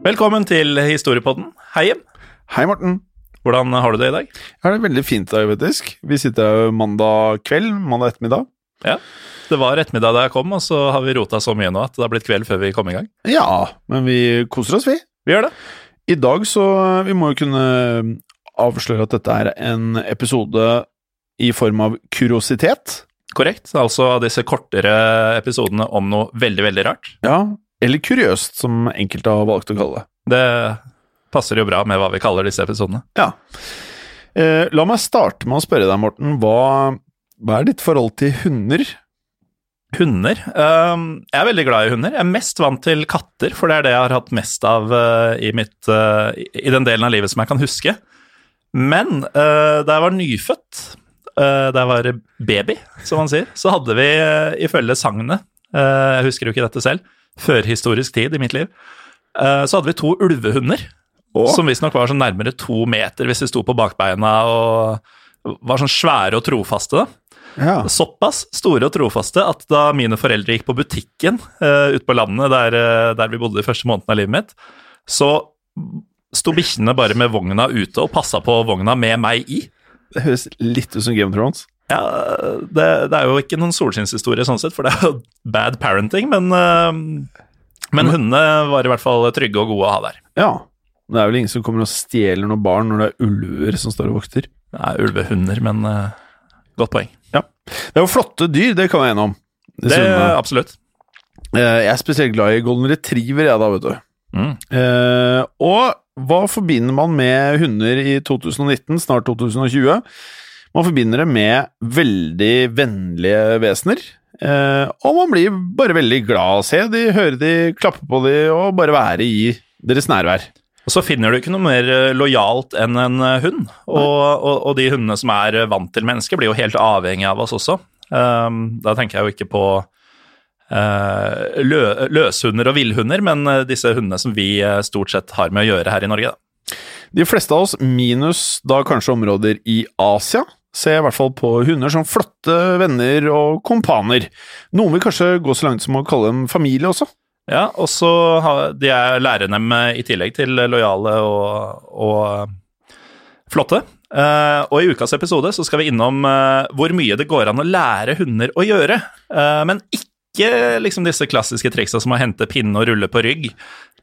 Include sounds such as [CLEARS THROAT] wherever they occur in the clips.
Velkommen til Historiepodden. Hei, Jim. Hei, Morten. Hvordan har du det i dag? Jeg har det veldig fint faktisk. Vi sitter her mandag kveld, mandag ettermiddag. Ja, Det var ettermiddag da jeg kom, og så har vi rota så mye nå at det har blitt kveld før vi kom i gang. Ja, men vi koser oss, vi. Vi gjør det. I dag så Vi må jo kunne avsløre at dette er en episode i form av kuriositet. Korrekt. Altså disse kortere episodene om noe veldig, veldig rart. Ja, eller kuriøst, som enkelte har valgt å kalle det. Det passer jo bra med hva vi kaller disse episodene. Ja. Eh, la meg starte med å spørre deg, Morten. Hva, hva er ditt forhold til hunder? Hunder. Ehm, jeg er veldig glad i hunder. Jeg er mest vant til katter, for det er det jeg har hatt mest av uh, i, mitt, uh, i den delen av livet som jeg kan huske. Men eh, da jeg var nyfødt, da jeg var baby, som man sier, så hadde vi uh, ifølge sagnet Jeg husker jo ikke dette selv. Førhistorisk tid i mitt liv. eh, så hadde vi to ulvehunder. Som visstnok var sånn nærmere to meter hvis de sto på bakbeina og var sånn svære og trofaste. da. Ja. Såpass store og trofaste at da mine foreldre gikk på butikken uh, ute på landet der, eh, der vi bodde de første månedene av livet mitt, så sto bikkjene bare med vogna ute og passa på vogna med meg i. Det høres litt ut som Game of Thrones. Ja, det, det er jo ikke noen solskinnshistorie sånn sett, for det er jo bad parenting, men, uh, men hundene var i hvert fall trygge og gode å ha der. Ja. Det er vel ingen som kommer og stjeler noen barn når det er ulver som står og vokter. Det er ulvehunder, men uh, godt poeng. Ja. Det er jo flotte dyr, det kan vi være enige om. Det er absolutt. eh, jeg er spesielt glad i golden retriever, jeg da, vet du. Mm. Uh, og hva forbinder man med hunder i 2019, snart 2020? Man forbinder det med veldig vennlige vesener. Eh, og man blir bare veldig glad av å se de, høre de, klappe på de og bare være i deres nærvær. Og så finner du ikke noe mer eh, lojalt enn en eh, hund. Og, og, og de hundene som er vant til mennesker, blir jo helt avhengig av oss også. Um, da tenker jeg jo ikke på uh, lø, løshunder og villhunder, men disse hundene som vi stort sett har med å gjøre her i Norge. Da. De fleste av oss, minus da kanskje områder i Asia, ser i hvert fall på hunder som flotte venner og kompaner. Noen vil kanskje gå så langt som å kalle dem familie også. Ja, og så de er lærerne med, i tillegg til lojale og, og flotte. Uh, og i ukas episode så skal vi innom uh, hvor mye det går an å lære hunder å gjøre. Uh, men ikke liksom disse klassiske triksa som å hente pinne og rulle på rygg.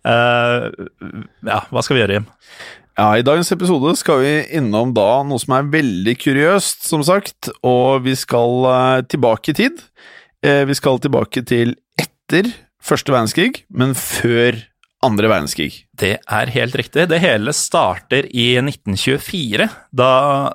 ja, hva skal vi gjøre, Jim? Ja, I dagens episode skal vi innom da noe som er veldig kuriøst, som sagt, og vi skal eh, tilbake i tid. Eh, vi skal tilbake til etter første verdenskrig, men før andre verdenskrig. Det er helt riktig. Det hele starter i 1924, da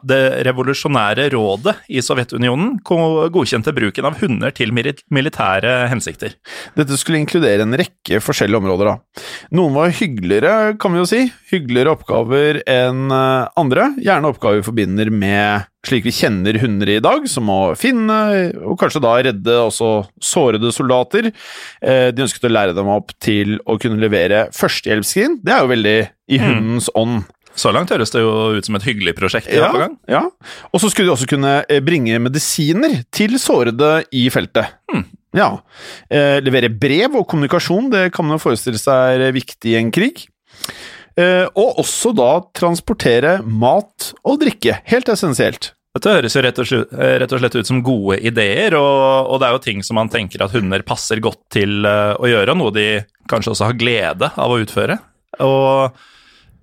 det revolusjonære rådet i Sovjetunionen godkjente bruken av hunder til militære hensikter. Dette skulle inkludere en rekke forskjellige områder, da. Noen var hyggeligere, kan vi jo si. Hyggeligere oppgaver enn eh, andre. Gjerne oppgaver vi forbinder med slik vi kjenner hunder i dag, som å finne og kanskje da redde også sårede soldater. Eh, de ønsket å lære dem opp til å kunne levere førstehjelpsskrin. Det er jo veldig i hundens ånd. Så langt høres det jo ut som et hyggelig prosjekt. Ja, ja. Og så skulle de også kunne eh, bringe medisiner til sårede i feltet. Ja. Eh, levere brev og kommunikasjon, det kan man jo forestille seg er viktig i en krig. Eh, og også da transportere mat og drikke. Helt essensielt. Dette høres jo rett og, slett, rett og slett ut som gode ideer, og, og det er jo ting som man tenker at hunder passer godt til eh, å gjøre, og noe de kanskje også har glede av å utføre. Og,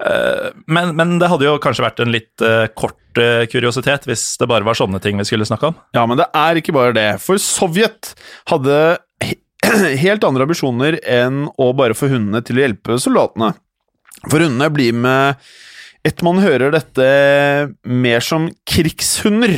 eh, men, men det hadde jo kanskje vært en litt eh, kort eh, kuriositet hvis det bare var sånne ting vi skulle snakke om. Ja, men det er ikke bare det. For Sovjet hadde [CLEARS THROAT] helt andre ambisjoner enn å bare få hundene til å hjelpe soldatene. For hundene blir med etter man hører dette mer som krigshunder.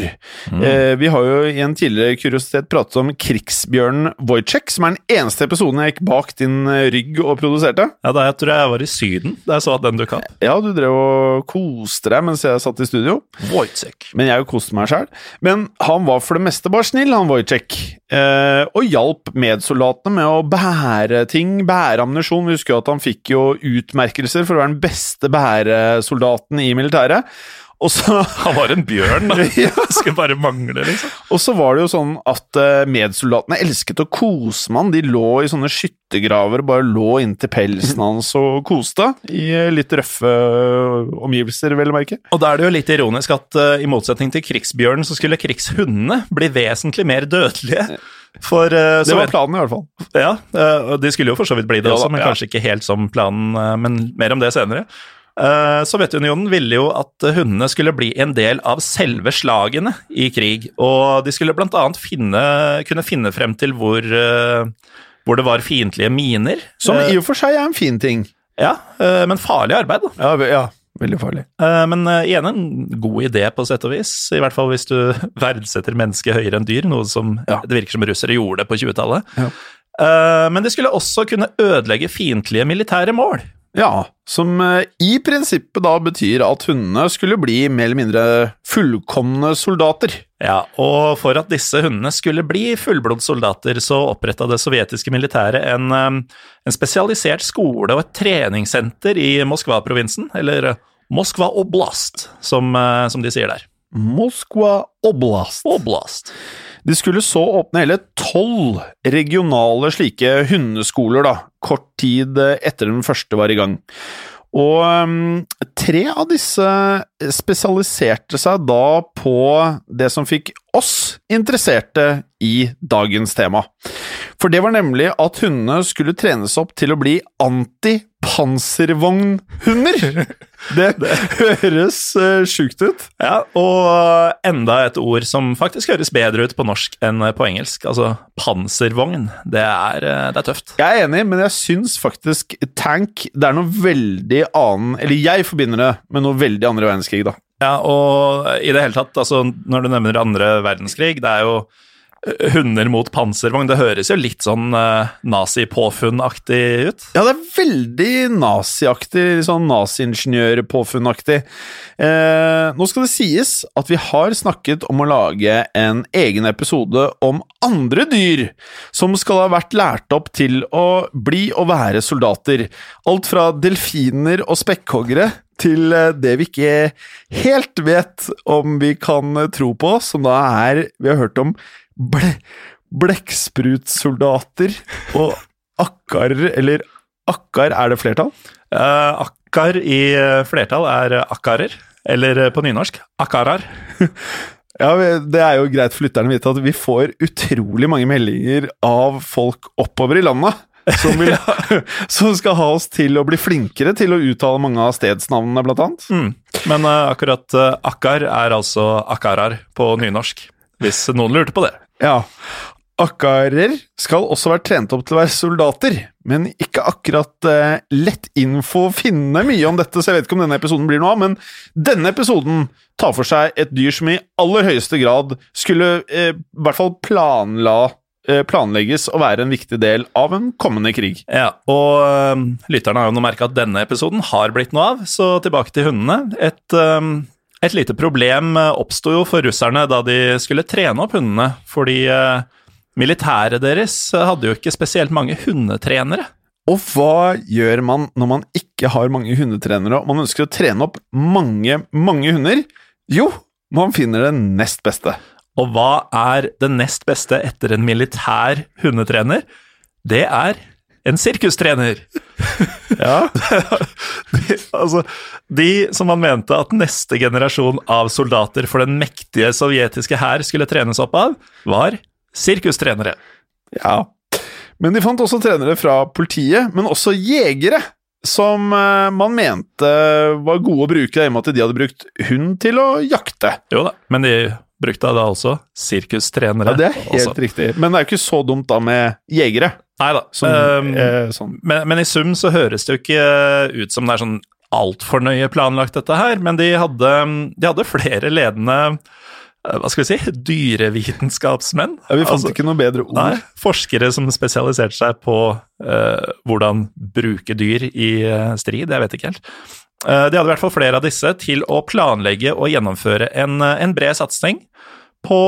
Eh, vi har jo i en tidligere kuriositet pratet om krigsbjørnen Wojciech, som er den eneste episoden jeg gikk bak din eh, rygg og produserte. Ja, da jeg tror jeg var i Syden da jeg så at den dukka opp. Ja, du drev og koste deg mens jeg satt i studio. Wojciech. Men jeg koste meg sjæl. Men han var for det meste bare snill, han Wojciech. Eh, og hjalp medsoldatene med å bære ting, bære ammunisjon. Vi husker jo at han fikk jo utmerkelser for å være den beste bæresoldaten i militæret. Så, Han var en bjørn, da. [LAUGHS] Ja. Skulle bare mangle, liksom. og så var det jo sånn at eh, medsoldatene elsket å kose med han. De lå i sånne skyttergraver og bare lå inntil pelsen [LAUGHS] hans og koste. I eh, litt røffe eh, omgivelser, vel å merke. Og da er det jo litt ironisk at i motsetning til krigsbjørnen, så skulle krigshundene bli vesentlig mer dødelige. For uh, Det var planen, i hvert fall. Ja, uh, de skulle jo for så vidt bli det Ja også, men ja. kanskje ikke helt som planen, men mer om det senere. Eh, Sovjetunionen ville jo at hundene skulle bli en del av selve slagene i krig, og de skulle annet finne, kunne finne frem til hvor, uh, hvor det var fiendtlige miner. Som Eh, i og for seg er en fin ting. Ja, uh, men farlig arbeid, da. Ja, ja veldig farlig. Men igjen en god idé, på sett og vis. I hvert fall hvis du [LAUGHS] verdsetter mennesket høyere enn dyr, noe som Ja. det virker som russere gjorde på 20-tallet. Ja. Men de skulle også kunne ødelegge fiendtlige militære mål. Ja, som eh, i prinsippet da betyr at hundene skulle bli mer eller mindre fullkomne soldater. Ja, og for at disse hundene skulle bli fullblodssoldater, så oppretta det sovjetiske militæret en, eh, en spesialisert skole og et treningssenter i Moskva-provinsen, eller eh, Moskva Oblast, som, som de sier der. Moskva Oblast. Oblast. De skulle så åpne hele tolv regionale slike hundeskoler, da, kort tid etter den første var i gang. Og um, tre av disse spesialiserte seg da på det som fikk oss interesserte i dagens tema. For det var nemlig at hundene skulle trenes opp til å bli antipanservognhunder! [LAUGHS] Det, høres uh, sjukt ut. Ja, og enda et ord som faktisk høres bedre ut på norsk enn på engelsk. Altså panservogn. Det er, eh, det er tøft. Jeg er enig, men jeg syns faktisk tank Det er noe veldig annen Eller jeg forbinder det med noe veldig andre verdenskrig, da. Ja, og i det hele tatt, altså når du nevner andre verdenskrig, det er jo eh, hunder mot panservogn. Det høres jo litt sånn uh, nazi-påfunn-aktig ut. Ja, det er veldig naziaktig, sånn naziingeniørpåfunnaktig. Eh, nå skal det sies at vi har snakket om å lage en egen episode om andre dyr som skal ha vært lært opp til å bli og være soldater. Alt fra delfiner og spekkhoggere til eh, det vi ikke helt vet om vi kan eh, tro på, som da er Vi har hørt om ble, blekksprutsoldater og akkarer, eller akkar, er det flertall? Uh, akkar i eh, flertall er akkarer, eller eh, på nynorsk akkarar. [LAUGHS] Ja, Det er jo greit for lytterne å vite at vi får utrolig mange meldinger av folk oppover i landet. Som, vil, [LAUGHS] [LAUGHS] som skal ha oss til å bli flinkere til å uttale mange av stedsnavnene, blant annet. Mm. Men uh, akkurat uh, akkar er altså akkarar på nynorsk, hvis noen lurte på det. Ja. Akkarer skal også være trent opp til å være soldater, men ikke akkurat eh, lett info å finne mye om dette, så jeg vet ikke om denne episoden blir noe av, men denne episoden tar for seg et dyr som i aller høyeste grad skulle eh, i hvert fall planla, eh, planlegges å være en viktig del av en kommende krig. Ja, og eh, lytterne har jo nå merka at denne episoden har blitt noe av, så tilbake til hundene. Et, eh, Et lite problem eh, oppsto jo for russerne da de skulle trene opp hundene, fordi eh, militæret deres eh, hadde jo ikke spesielt mange hundetrenere. Og hva gjør man når man ikke har mange hundetrenere, og man ønsker å trene opp mange, mange hunder? Jo, man finner det nest beste. Og hva er det nest beste etter en militær hundetrener? Det er en sirkustrener. [LAUGHS] Ja. de, [LAUGHS] altså, de som man mente at neste generasjon av soldater for den mektige sovjetiske hær skulle trenes opp av, var sirkustrenere. ja. Men de fant også trenere fra politiet, men også jegere, som eh, man mente var gode å bruke, i og med at de hadde brukt hund til å jakte. Jo da, men de brukte da også sirkustrenere. Ja, Det er helt også. riktig. Men det er jo ikke så dumt da med jegere. Nei da. Som, ehm, eh, sånn. men, men i sum så høres det jo ikke ut som det er sånn altfor nøye planlagt, dette her. Men de hadde, de hadde flere ledende eh, hva skal vi si, dyrevitenskapsmenn. Ja, vi fant Altså, ikke noe bedre ord. Nei, forskere som spesialiserte seg på eh, hvordan bruke dyr i eh, strid, jeg vet ikke helt. Eh, de hadde i hvert fall flere av disse til å planlegge og gjennomføre en, eh, en bred satsing på,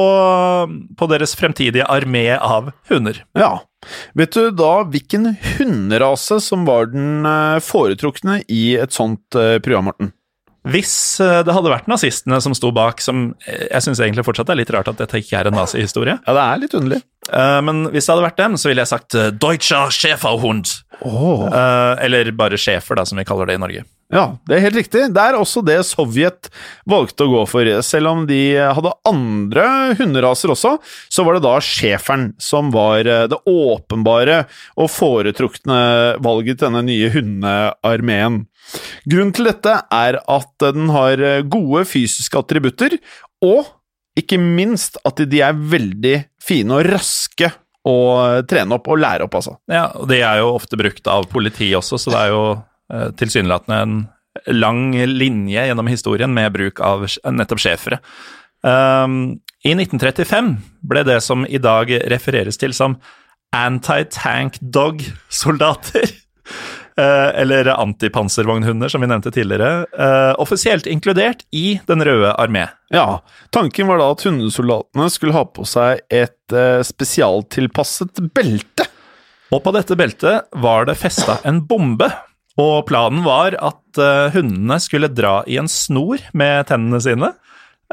på deres fremtidige armé av hunder. Ja. Vet du da hvilken hunderase som var den eh, foretrukne i et sånt eh, program, Morten? Hvis eh, det hadde vært nazistene som sto bak, som jeg syns egentlig fortsatt er litt rart at dette ikke er en nazihistorie, Ja, det er litt underlig. men hvis det hadde vært dem, så ville jeg sagt Deutscher Schäferhund. Oh. eller bare schæfer, da, som vi kaller det i Norge. Ja, det er helt riktig. Det er også det Sovjet valgte å gå for. Selv om de hadde andre hunderaser også, så var det da schæferen som var eh, det åpenbare og foretrukne valget til denne nye hundearmeen. Grunnen til dette er at den har eh, gode fysiske attributter, og ikke minst at de er veldig fine og raske å trene opp og lære opp, altså. Ja, og de er jo ofte brukt av politiet også, så det er jo eh, tilsynelatende en lang linje gjennom historien med bruk av nettopp schæfere. Um, I 1935 ble det som i dag refereres til som anti-tank dog-soldater, [LAUGHS] eh, eller antipanservognhunder, som vi nevnte tidligere, eh, offisielt inkludert i Den røde armé. Ja, tanken var da at hundesoldatene skulle ha på seg et eh, spesialtilpasset belte. Og på dette beltet var det festa en bombe. Og planen var at eh, hundene skulle dra i en snor med tennene sine,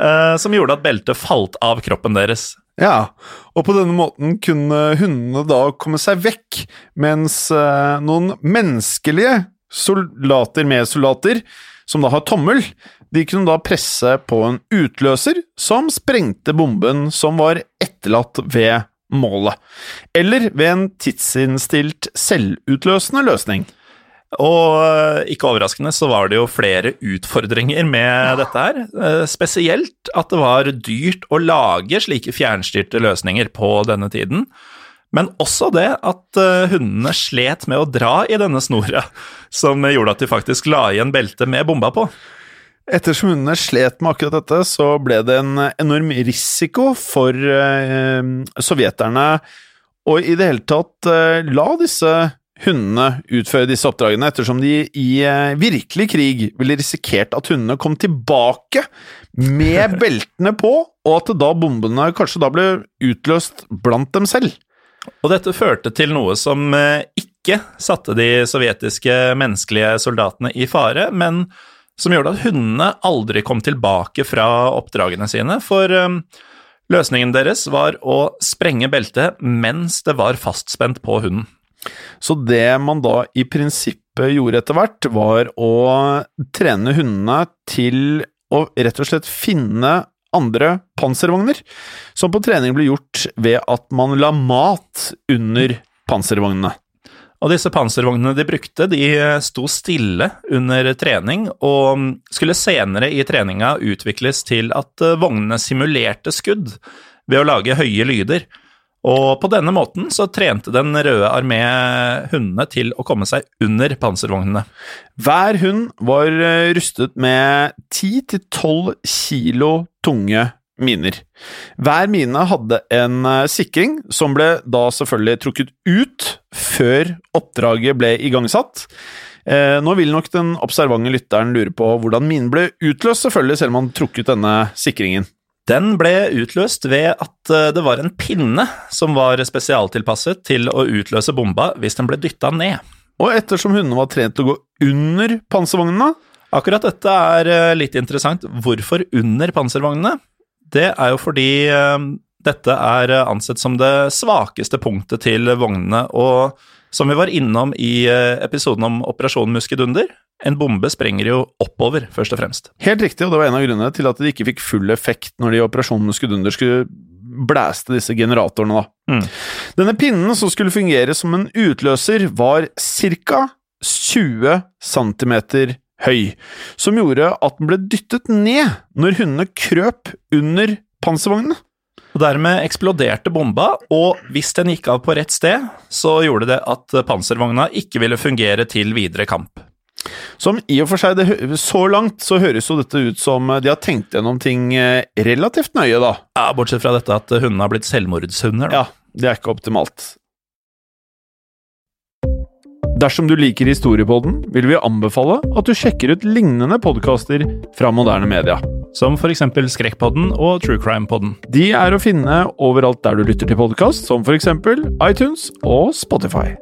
eh, som gjorde at beltet falt av kroppen deres. Ja, og på denne måten kunne hundene da komme seg vekk, mens eh, noen menneskelige soldater med soldater, som da har tommel, de kunne da presse på en utløser som sprengte bomben som var etterlatt ved målet, eller ved en tidsinnstilt selvutløsende løsning. Og eh, ikke overraskende så var det jo flere utfordringer med dette her. Eh, Spesielt at det var dyrt å lage slike fjernstyrte løsninger på denne tiden. Men også det at eh, hundene slet med å dra i denne snora, som gjorde at de faktisk la igjen beltet med bomba på. Ettersom hundene slet med akkurat dette, så ble det en enorm risiko for sovjeterne å i det hele tatt la disse hundene utføre disse oppdragene, ettersom de i eh, virkelig krig ville risikert at hundene kom tilbake med [LAUGHS] beltene på, og at da bombene kanskje da ble utløst blant dem selv. Og dette førte til noe som eh, ikke satte de sovjetiske menneskelige soldatene i fare, men som gjorde at hundene aldri kom tilbake fra oppdragene sine, for eh, løsningen deres var å sprenge beltet mens det var fastspent på hunden. Så det man da i prinsippet gjorde etter hvert, var å trene hundene til å rett og slett finne andre panservogner, som på trening ble gjort ved at man la mat under panservognene. Og disse panservognene de brukte, de sto stille under trening, og skulle senere i treninga utvikles til at eh, vognene simulerte skudd ved å lage høye lyder. Og på denne måten så trente Den røde armé hundene til å komme seg under panservognene. Hver hund var eh, rustet med 10-12 kilo tunge miner. Hver mine hadde en eh, sikring, som ble da selvfølgelig trukket ut før oppdraget ble igangsatt. Eh, nå vil nok den observante lytteren lure på hvordan minen ble utløst, selvfølgelig, selv om han trukket denne sikringen. Den ble utløst ved at eh, det var en pinne som var spesialtilpasset til å utløse bomba hvis den ble dytta ned. Og ettersom hundene var trent til å gå under panservognene Akkurat dette er eh, litt interessant. Hvorfor under panservognene? Det er jo fordi eh, dette er ansett som det svakeste punktet til vognene, og som vi var innom i episoden om Operasjon Muskedunder, en bombe sprenger jo oppover, først og fremst. Helt riktig, og det var en av grunnene til at de ikke fikk full effekt når de i Operasjonen Muskedunder skulle blæste disse generatorene, da. Mm. Denne pinnen som skulle fungere som en utløser, var ca. 20 cm høy, som gjorde at den ble dyttet ned når hundene krøp under panservognene. Og Dermed eksploderte bomba, og hvis den gikk av på rett sted, så gjorde det at panservogna ikke ville fungere til videre kamp. Som i og for seg, det, Så langt så høres jo dette ut som de har tenkt gjennom ting eh, relativt nøye, da. Ja, Bortsett fra dette at hundene har blitt selvmordshunder. Da. Ja, det er ikke optimalt. Dersom du liker Historiepodden, vil vi anbefale at du sjekker ut lignende podkaster fra moderne media. Som eksempel Skrekkpodden og True Crime-podden. De er å finne overalt der du lytter til podkast, som eksempel iTunes og Spotify.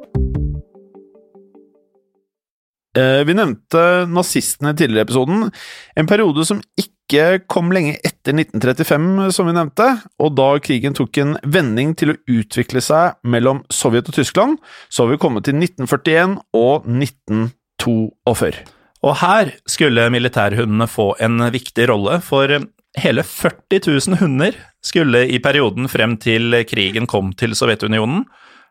Eh, vi nevnte nazistene tidligere i episoden, en periode som ikke kom lenge etter 1935, som vi nevnte, og da krigen tok en vending til å utvikle seg mellom Sovjet og Tyskland, så har vi kommet til 1941 og 1942. Og her skulle militærhundene få en viktig rolle, for hele 40 000 hunder skulle i perioden frem til krigen kom til Sovjetunionen,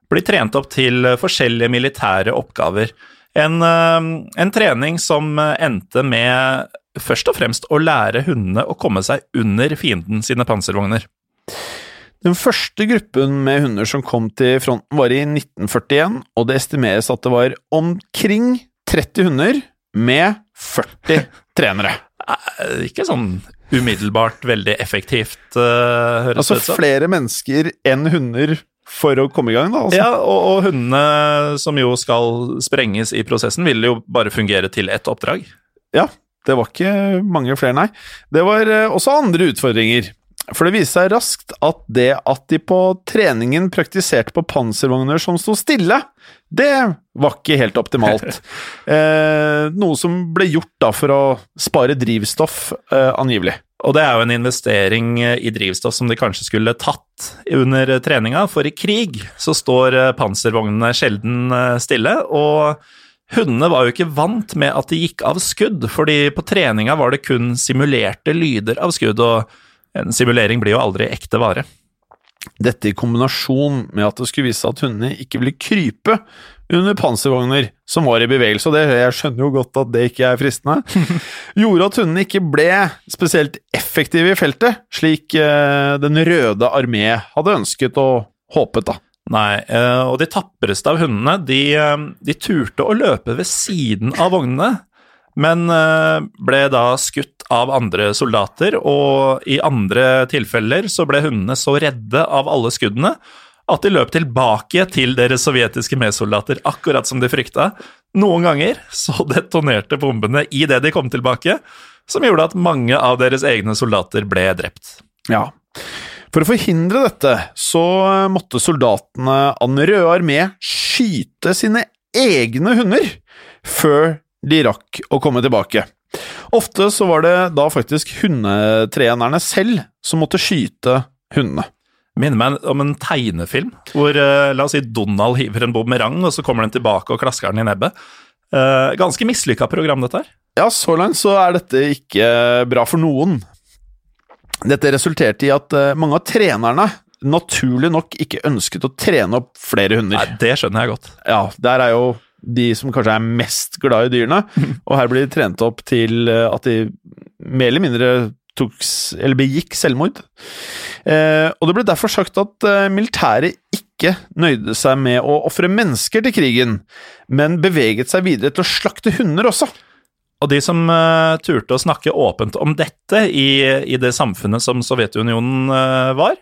bli trent opp til forskjellige militære oppgaver. En, eh, en, trening som endte med først og fremst å lære hundene å komme seg under fienden sine panservogner. Den første gruppen med hunder som kom til fronten var i 1941, og det estimeres at det var omkring 30 hunder med 40 trenere. [LAUGHS] Ikke sånn umiddelbart veldig effektivt, uh, høres altså, det ut som. Altså flere mennesker enn hunder for å komme i gang, da. Altså. Ja, og, og, hundene som jo skal sprenges i prosessen, vil jo bare fungere til ett oppdrag. Ja, det var ikke mange flere, nei. Det var uh, også andre utfordringer. For det viste seg raskt at det at de på treningen praktiserte på panservogner som sto stille, det var ikke helt optimalt. [LAUGHS] eh, noe som ble gjort da for å spare drivstoff, eh, angivelig. Og det er jo en investering i drivstoff som de kanskje skulle tatt under treninga, for i krig så står eh, panservognene sjelden eh, stille, og hundene var jo ikke vant med at de gikk av skudd, fordi på treninga var det kun simulerte lyder av skudd, og en simulering blir jo aldri ekte vare. Dette i kombinasjon med at det skulle vise seg at hundene ikke ville krype under panservogner som var i bevegelse, og det, jeg skjønner jo godt at det ikke er fristende, [LAUGHS] gjorde at hundene ikke ble spesielt effektive i feltet, slik eh, Den røde armé hadde ønsket og håpet, da. Nei, eh, og de tapreste av hundene, de, eh, de turte å løpe ved siden av vognene, men eh, ble da skutt av andre soldater, og i andre tilfeller så ble hundene så redde av alle skuddene at de løp tilbake til deres sovjetiske medsoldater, akkurat som de frykta. Noen ganger så detonerte bombene idet de kom tilbake, som gjorde at mange av deres egne soldater ble drept. Ja. For å forhindre dette så måtte soldatene av Den røde armé skyte sine egne hunder før de rakk å komme tilbake. Ofte så var det da faktisk hundetrenerne selv som måtte skyte hundene. Minner meg om en tegnefilm hvor uh, la oss si Donald hiver en bumerang, og så kommer den tilbake og klasker den i nebbet. Uh, ganske mislykka program, dette her. Ja, så langt så er dette ikke bra for noen. Dette resulterte i at uh, mange av trenerne naturlig nok ikke ønsket å trene opp flere hunder. Nei, Det skjønner jeg godt. Ja, der er jo de som kanskje er mest glad i dyrene. [LAUGHS] Og her blir de trent opp til eh, at de mer eller mindre tok, eller begikk selvmord. Eh, og det ble derfor sagt at eh, militæret ikke nøyde seg med å ofre mennesker til krigen, men beveget seg videre til å slakte hunder også. Og de som uh, turte å snakke åpent om dette i, i det samfunnet som Sovjetunionen uh, var,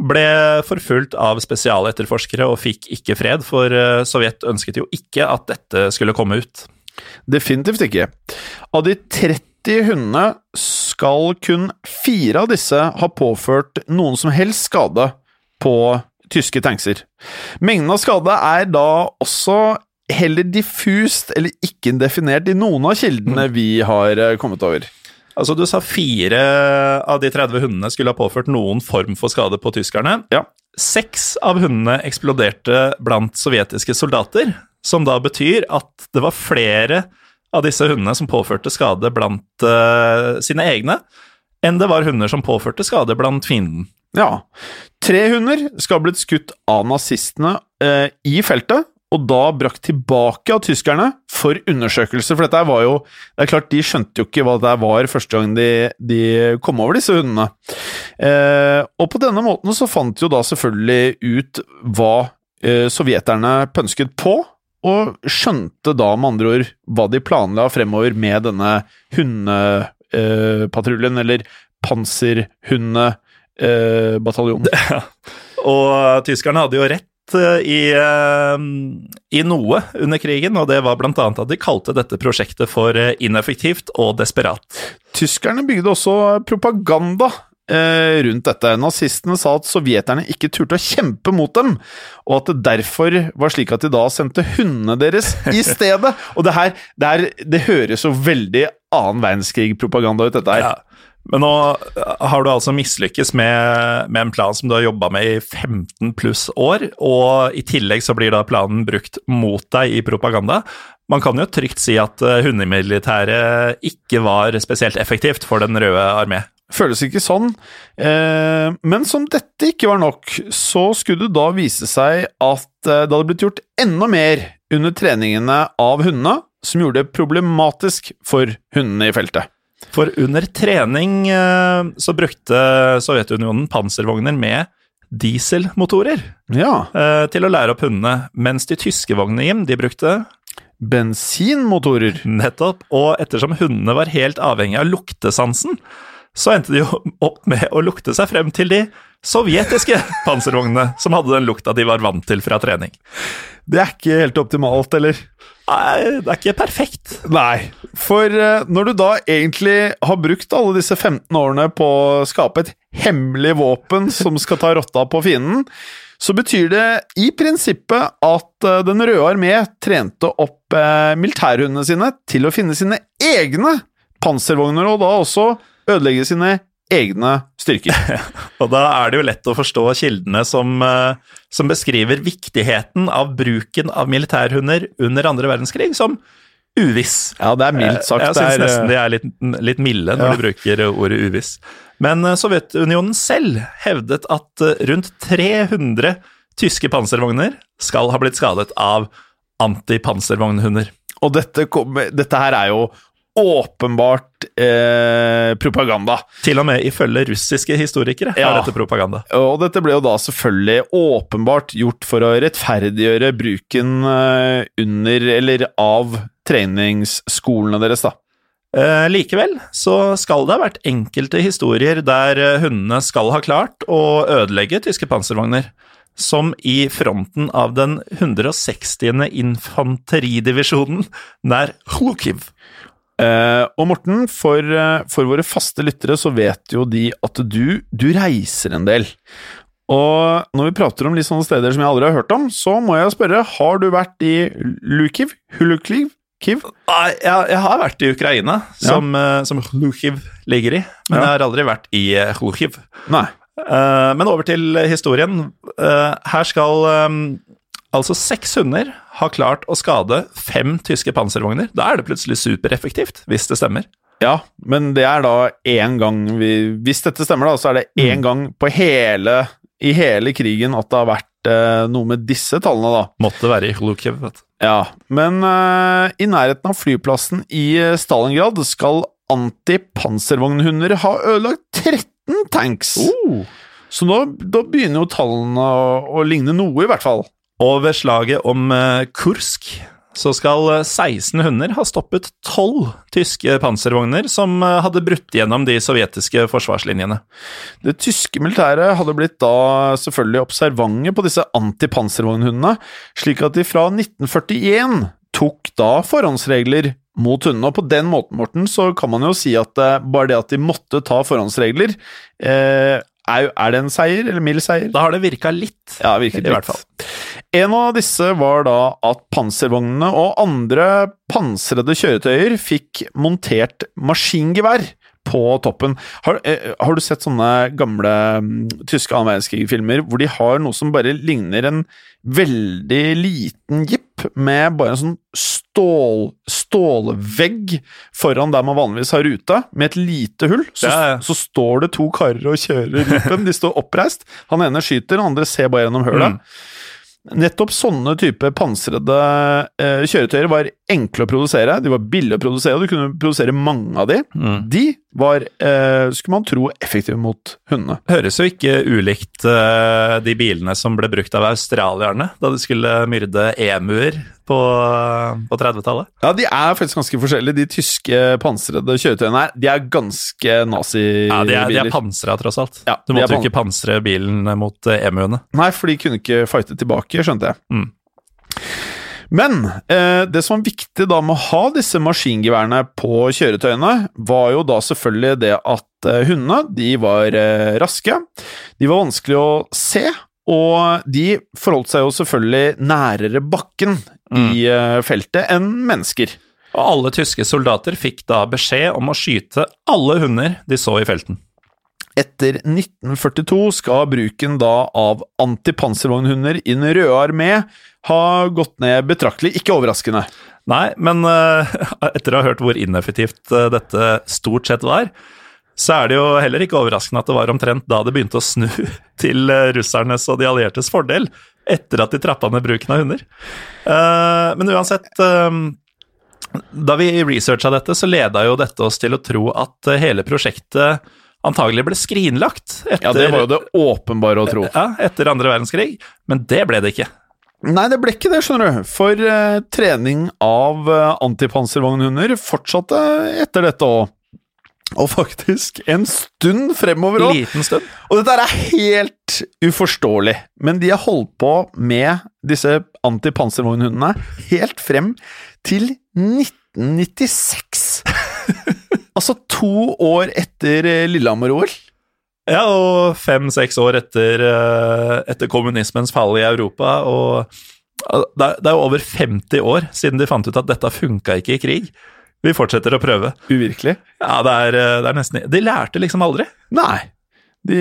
ble forfulgt av spesialetterforskere og fikk ikke fred, for eh, Sovjet ønsket jo ikke at dette skulle komme ut. Definitivt ikke. Av de 30 hundene skal kun fire av disse ha påført noen som helst skade på tyske tankser. Mengden av skade er da også heller diffust eller ikke definert i noen av kildene vi har eh, kommet over. Altså, Du sa fire av de 30 hundene skulle ha påført noen form for skade på tyskerne. Ja. Seks av hundene eksploderte blant sovjetiske soldater, som da betyr at det var flere av disse hundene som påførte skade blant uh, sine egne, enn det var hunder som påførte skade blant fienden. Ja. Tre hunder skal ha blitt skutt av nazistene eh, i feltet, og da brakt tilbake av tyskerne for undersøkelser, for dette var jo Det er klart, de skjønte jo ikke hva det var første gang de, de kom over disse hundene. Eh, og på denne måten så fant de jo da selvfølgelig ut hva eh, sovjeterne pønsket på, og skjønte da med andre ord hva de planla fremover med denne hundepatruljen, eh, eller panserhundebataljonen. [LAUGHS] og tyskerne hadde jo rett eh, i, eh, i noe under krigen, og det var annet at de kalte dette prosjektet for eh, ineffektivt og desperat. Tyskerne bygde også propaganda rundt dette. Nazistene sa at sovjeterne ikke turte å kjempe mot dem, og at det derfor var slik at de da sendte hundene deres i [LAUGHS] stedet. og det her, det, her, det høres jo veldig annen verdenskrig-propaganda ut, dette her. Ja. Men nå har du altså mislykkes med, med en plan som du har jobba med i 15 pluss år, og i tillegg så blir da planen brukt mot deg i propaganda. Man kan jo trygt si at uh, hundemilitæret ikke var spesielt effektivt for Den røde armé. Føles ikke sånn. Eh, men som dette ikke var nok, så skulle det da vise seg at eh, det hadde blitt gjort enda mer under treningene av hundene, som gjorde det problematisk for hundene i feltet. For under trening eh, så brukte Sovjetunionen panservogner med dieselmotorer Ja. eh, til å lære opp hundene, mens de tyske vognene, Jim, de brukte Bensinmotorer. nettopp, og ettersom hundene var helt avhengig av luktesansen, så endte de jo opp med å lukte seg frem til de sovjetiske [LAUGHS] panservognene, som hadde den lukta de var vant til fra trening. Det er ikke helt optimalt, eller? Nei, det er ikke perfekt. Nei, for eh, når du da egentlig har brukt alle disse 15 årene på å skape et hemmelig våpen [LAUGHS] som skal ta rotta på fienden, så betyr det i prinsippet at eh, Den røde armé trente opp eh, militærhundene sine til å finne sine egne panservogner, og da også ødelegge sine egne styrker. [LAUGHS] Og da er det jo lett å forstå kildene som, eh, som beskriver viktigheten av bruken av militærhunder under andre verdenskrig som uviss. Ja, det er mildt sagt. Jeg jeg syns nesten de er litt, litt milde når Ja. de bruker ordet uviss. Men eh, Sovjetunionen selv hevdet at eh, rundt 300 tyske panservogner skal ha blitt skadet av antipanservognhunder. Og dette, kom, dette her er jo åpenbart eh, propaganda. Til og med ifølge russiske historikere Ja. er dette propaganda. Og dette ble jo da selvfølgelig åpenbart gjort for å rettferdiggjøre bruken eh, under eller av treningsskolene deres, da. Eh, likevel så skal det ha vært enkelte historier der eh, hundene skal ha klart å ødelegge tyske panservogner, som i fronten av den 160. infanteridivisjonen nær Khukiv. Eh, og Morten, for, eh, for våre faste lyttere så vet jo de at du, du reiser en del. Og når vi prater om litt sånne steder som jeg aldri har hørt om, så må jeg spørre, har du vært i Lukiv? Hulukliv? Kiv? Jeg, jeg har vært i Ukraina, som, ja. som Khukiv ligger i, men Ja. jeg har aldri vært i Lukiv. Nei. Eh, men over til historien. Eh, her skal eh, altså seks hunder har klart å skade fem tyske panservogner. Da er det plutselig supereffektivt, hvis det stemmer. Ja, men det er da én gang vi Hvis dette stemmer, da, så er det én gang på hele i hele krigen at det har vært eh, noe med disse tallene, da. Måtte være i Khukiv, vet du. Ja, men eh, i nærheten av flyplassen i eh, Stalingrad skal antipanservognhunder ha ødelagt 13 tanks. Så nå, da begynner jo tallene å, å ligne noe, i hvert fall. Og ved slaget om eh, Kursk så skal eh, 16 hunder ha stoppet 12 tyske panservogner som eh, hadde brutt gjennom de sovjetiske forsvarslinjene. Det tyske militæret hadde blitt da selvfølgelig observante på disse antipanservognhundene, slik at de fra 1941 tok da forhåndsregler mot hundene. Og på den måten, Morten, så kan man jo si at eh, bare det at de måtte ta forhåndsregler, eh, er, er det en seier, eller mild seier? Da har det virka litt. Ja, virket I litt. hvert fall. En av disse var da at panservognene og andre pansrede kjøretøyer fikk montert maskingevær på toppen. Har, eh, har du sett sånne gamle mm, tyske annen verdenskrig-filmer hvor de har noe som bare ligner en veldig liten jeep med bare en sånn stål, stålvegg foran der man vanligvis har rute, med et lite hull. Så, Ja, ja. så står det to karer og kjører jeepen. De står oppreist. Han ene skyter, den andre ser bare gjennom hølet. Mm. Nettopp sånne type pansrede eh, kjøretøyer var enkle å produsere, de var billige å produsere, og du kunne produsere mange av de. Mm. De var, eh, skulle man tro, effektive mot hundene. Høres jo ikke ulikt eh, de bilene som ble brukt av australierne da de skulle myrde emuer på, på 30-tallet. Ja, de er faktisk ganske forskjellige. De tyske pansrede kjøretøyene her, de er ganske nazibiler. Ja, De er, de er pansra, tross alt. Ja, du måtte jo ikke pansre bilen mot eh, emuene. Nei, for de kunne ikke fighte tilbake, skjønte jeg. Mm. Men eh, det som var viktig da med å ha disse maskingeværene på kjøretøyene, var jo da selvfølgelig det at eh, hundene de var eh, raske, de var vanskelig å se, og de forholdt seg jo selvfølgelig nærere bakken i eh, feltet enn mennesker. Og alle tyske soldater fikk da beskjed om å skyte alle hunder de så i felten. Etter 1942 skal bruken da av antipanservognhunder i Den røde armé ha gått ned betraktelig, ikke overraskende. Nei, men eh, [LAUGHS] etter å ha hørt hvor ineffektivt eh, dette stort sett var, så er det jo heller ikke overraskende at det var omtrent da det begynte å snu [LAUGHS] til eh, russernes og de alliertes fordel, etter at de trappa ned bruken av hunder. Men uansett Da vi researcha dette, så leda jo dette oss til å tro at hele prosjektet antagelig ble skrinlagt etter, Ja, det var jo det åpenbare å tro. ja, etter andre verdenskrig, men det ble det ikke. Nei, det ble ikke det, skjønner du. For eh, trening av uh, antipanservognhunder fortsatte etter dette òg. Og faktisk en stund fremover òg. Liten stund. Og dette er helt uforståelig, men de har holdt på med disse antipanservognhundene helt frem til 1996. altså to år etter eh, Lillehammer-OL. Ja, og fem-seks år etter, eh, etter kommunismens fall i Europa, og det er, er jo over 50 år siden de fant ut at dette funka ikke i krig. Vi fortsetter å prøve. Uvirkelig. Ja, det er, eh, det er nesten De lærte liksom aldri. Nei, de,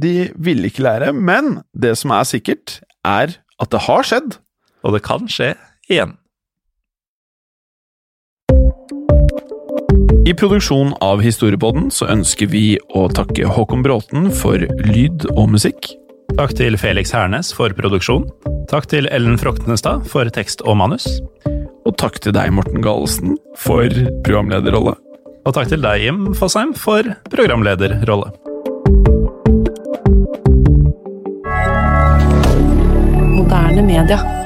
de ville ikke lære, men det som er sikkert, er at det har skjedd. Og det kan skje igjen. I produksjonen av Historiepodden så ønsker vi å takke Håkon Bråten for lyd og musikk. Takk til Felix Hernes for produksjon. Takk til Ellen Froktenestad for tekst og manus. Og takk til deg, Morten Galesen, for programlederrolle. Og takk til deg, Jim Fosheim, for programlederrolle. Moderne media.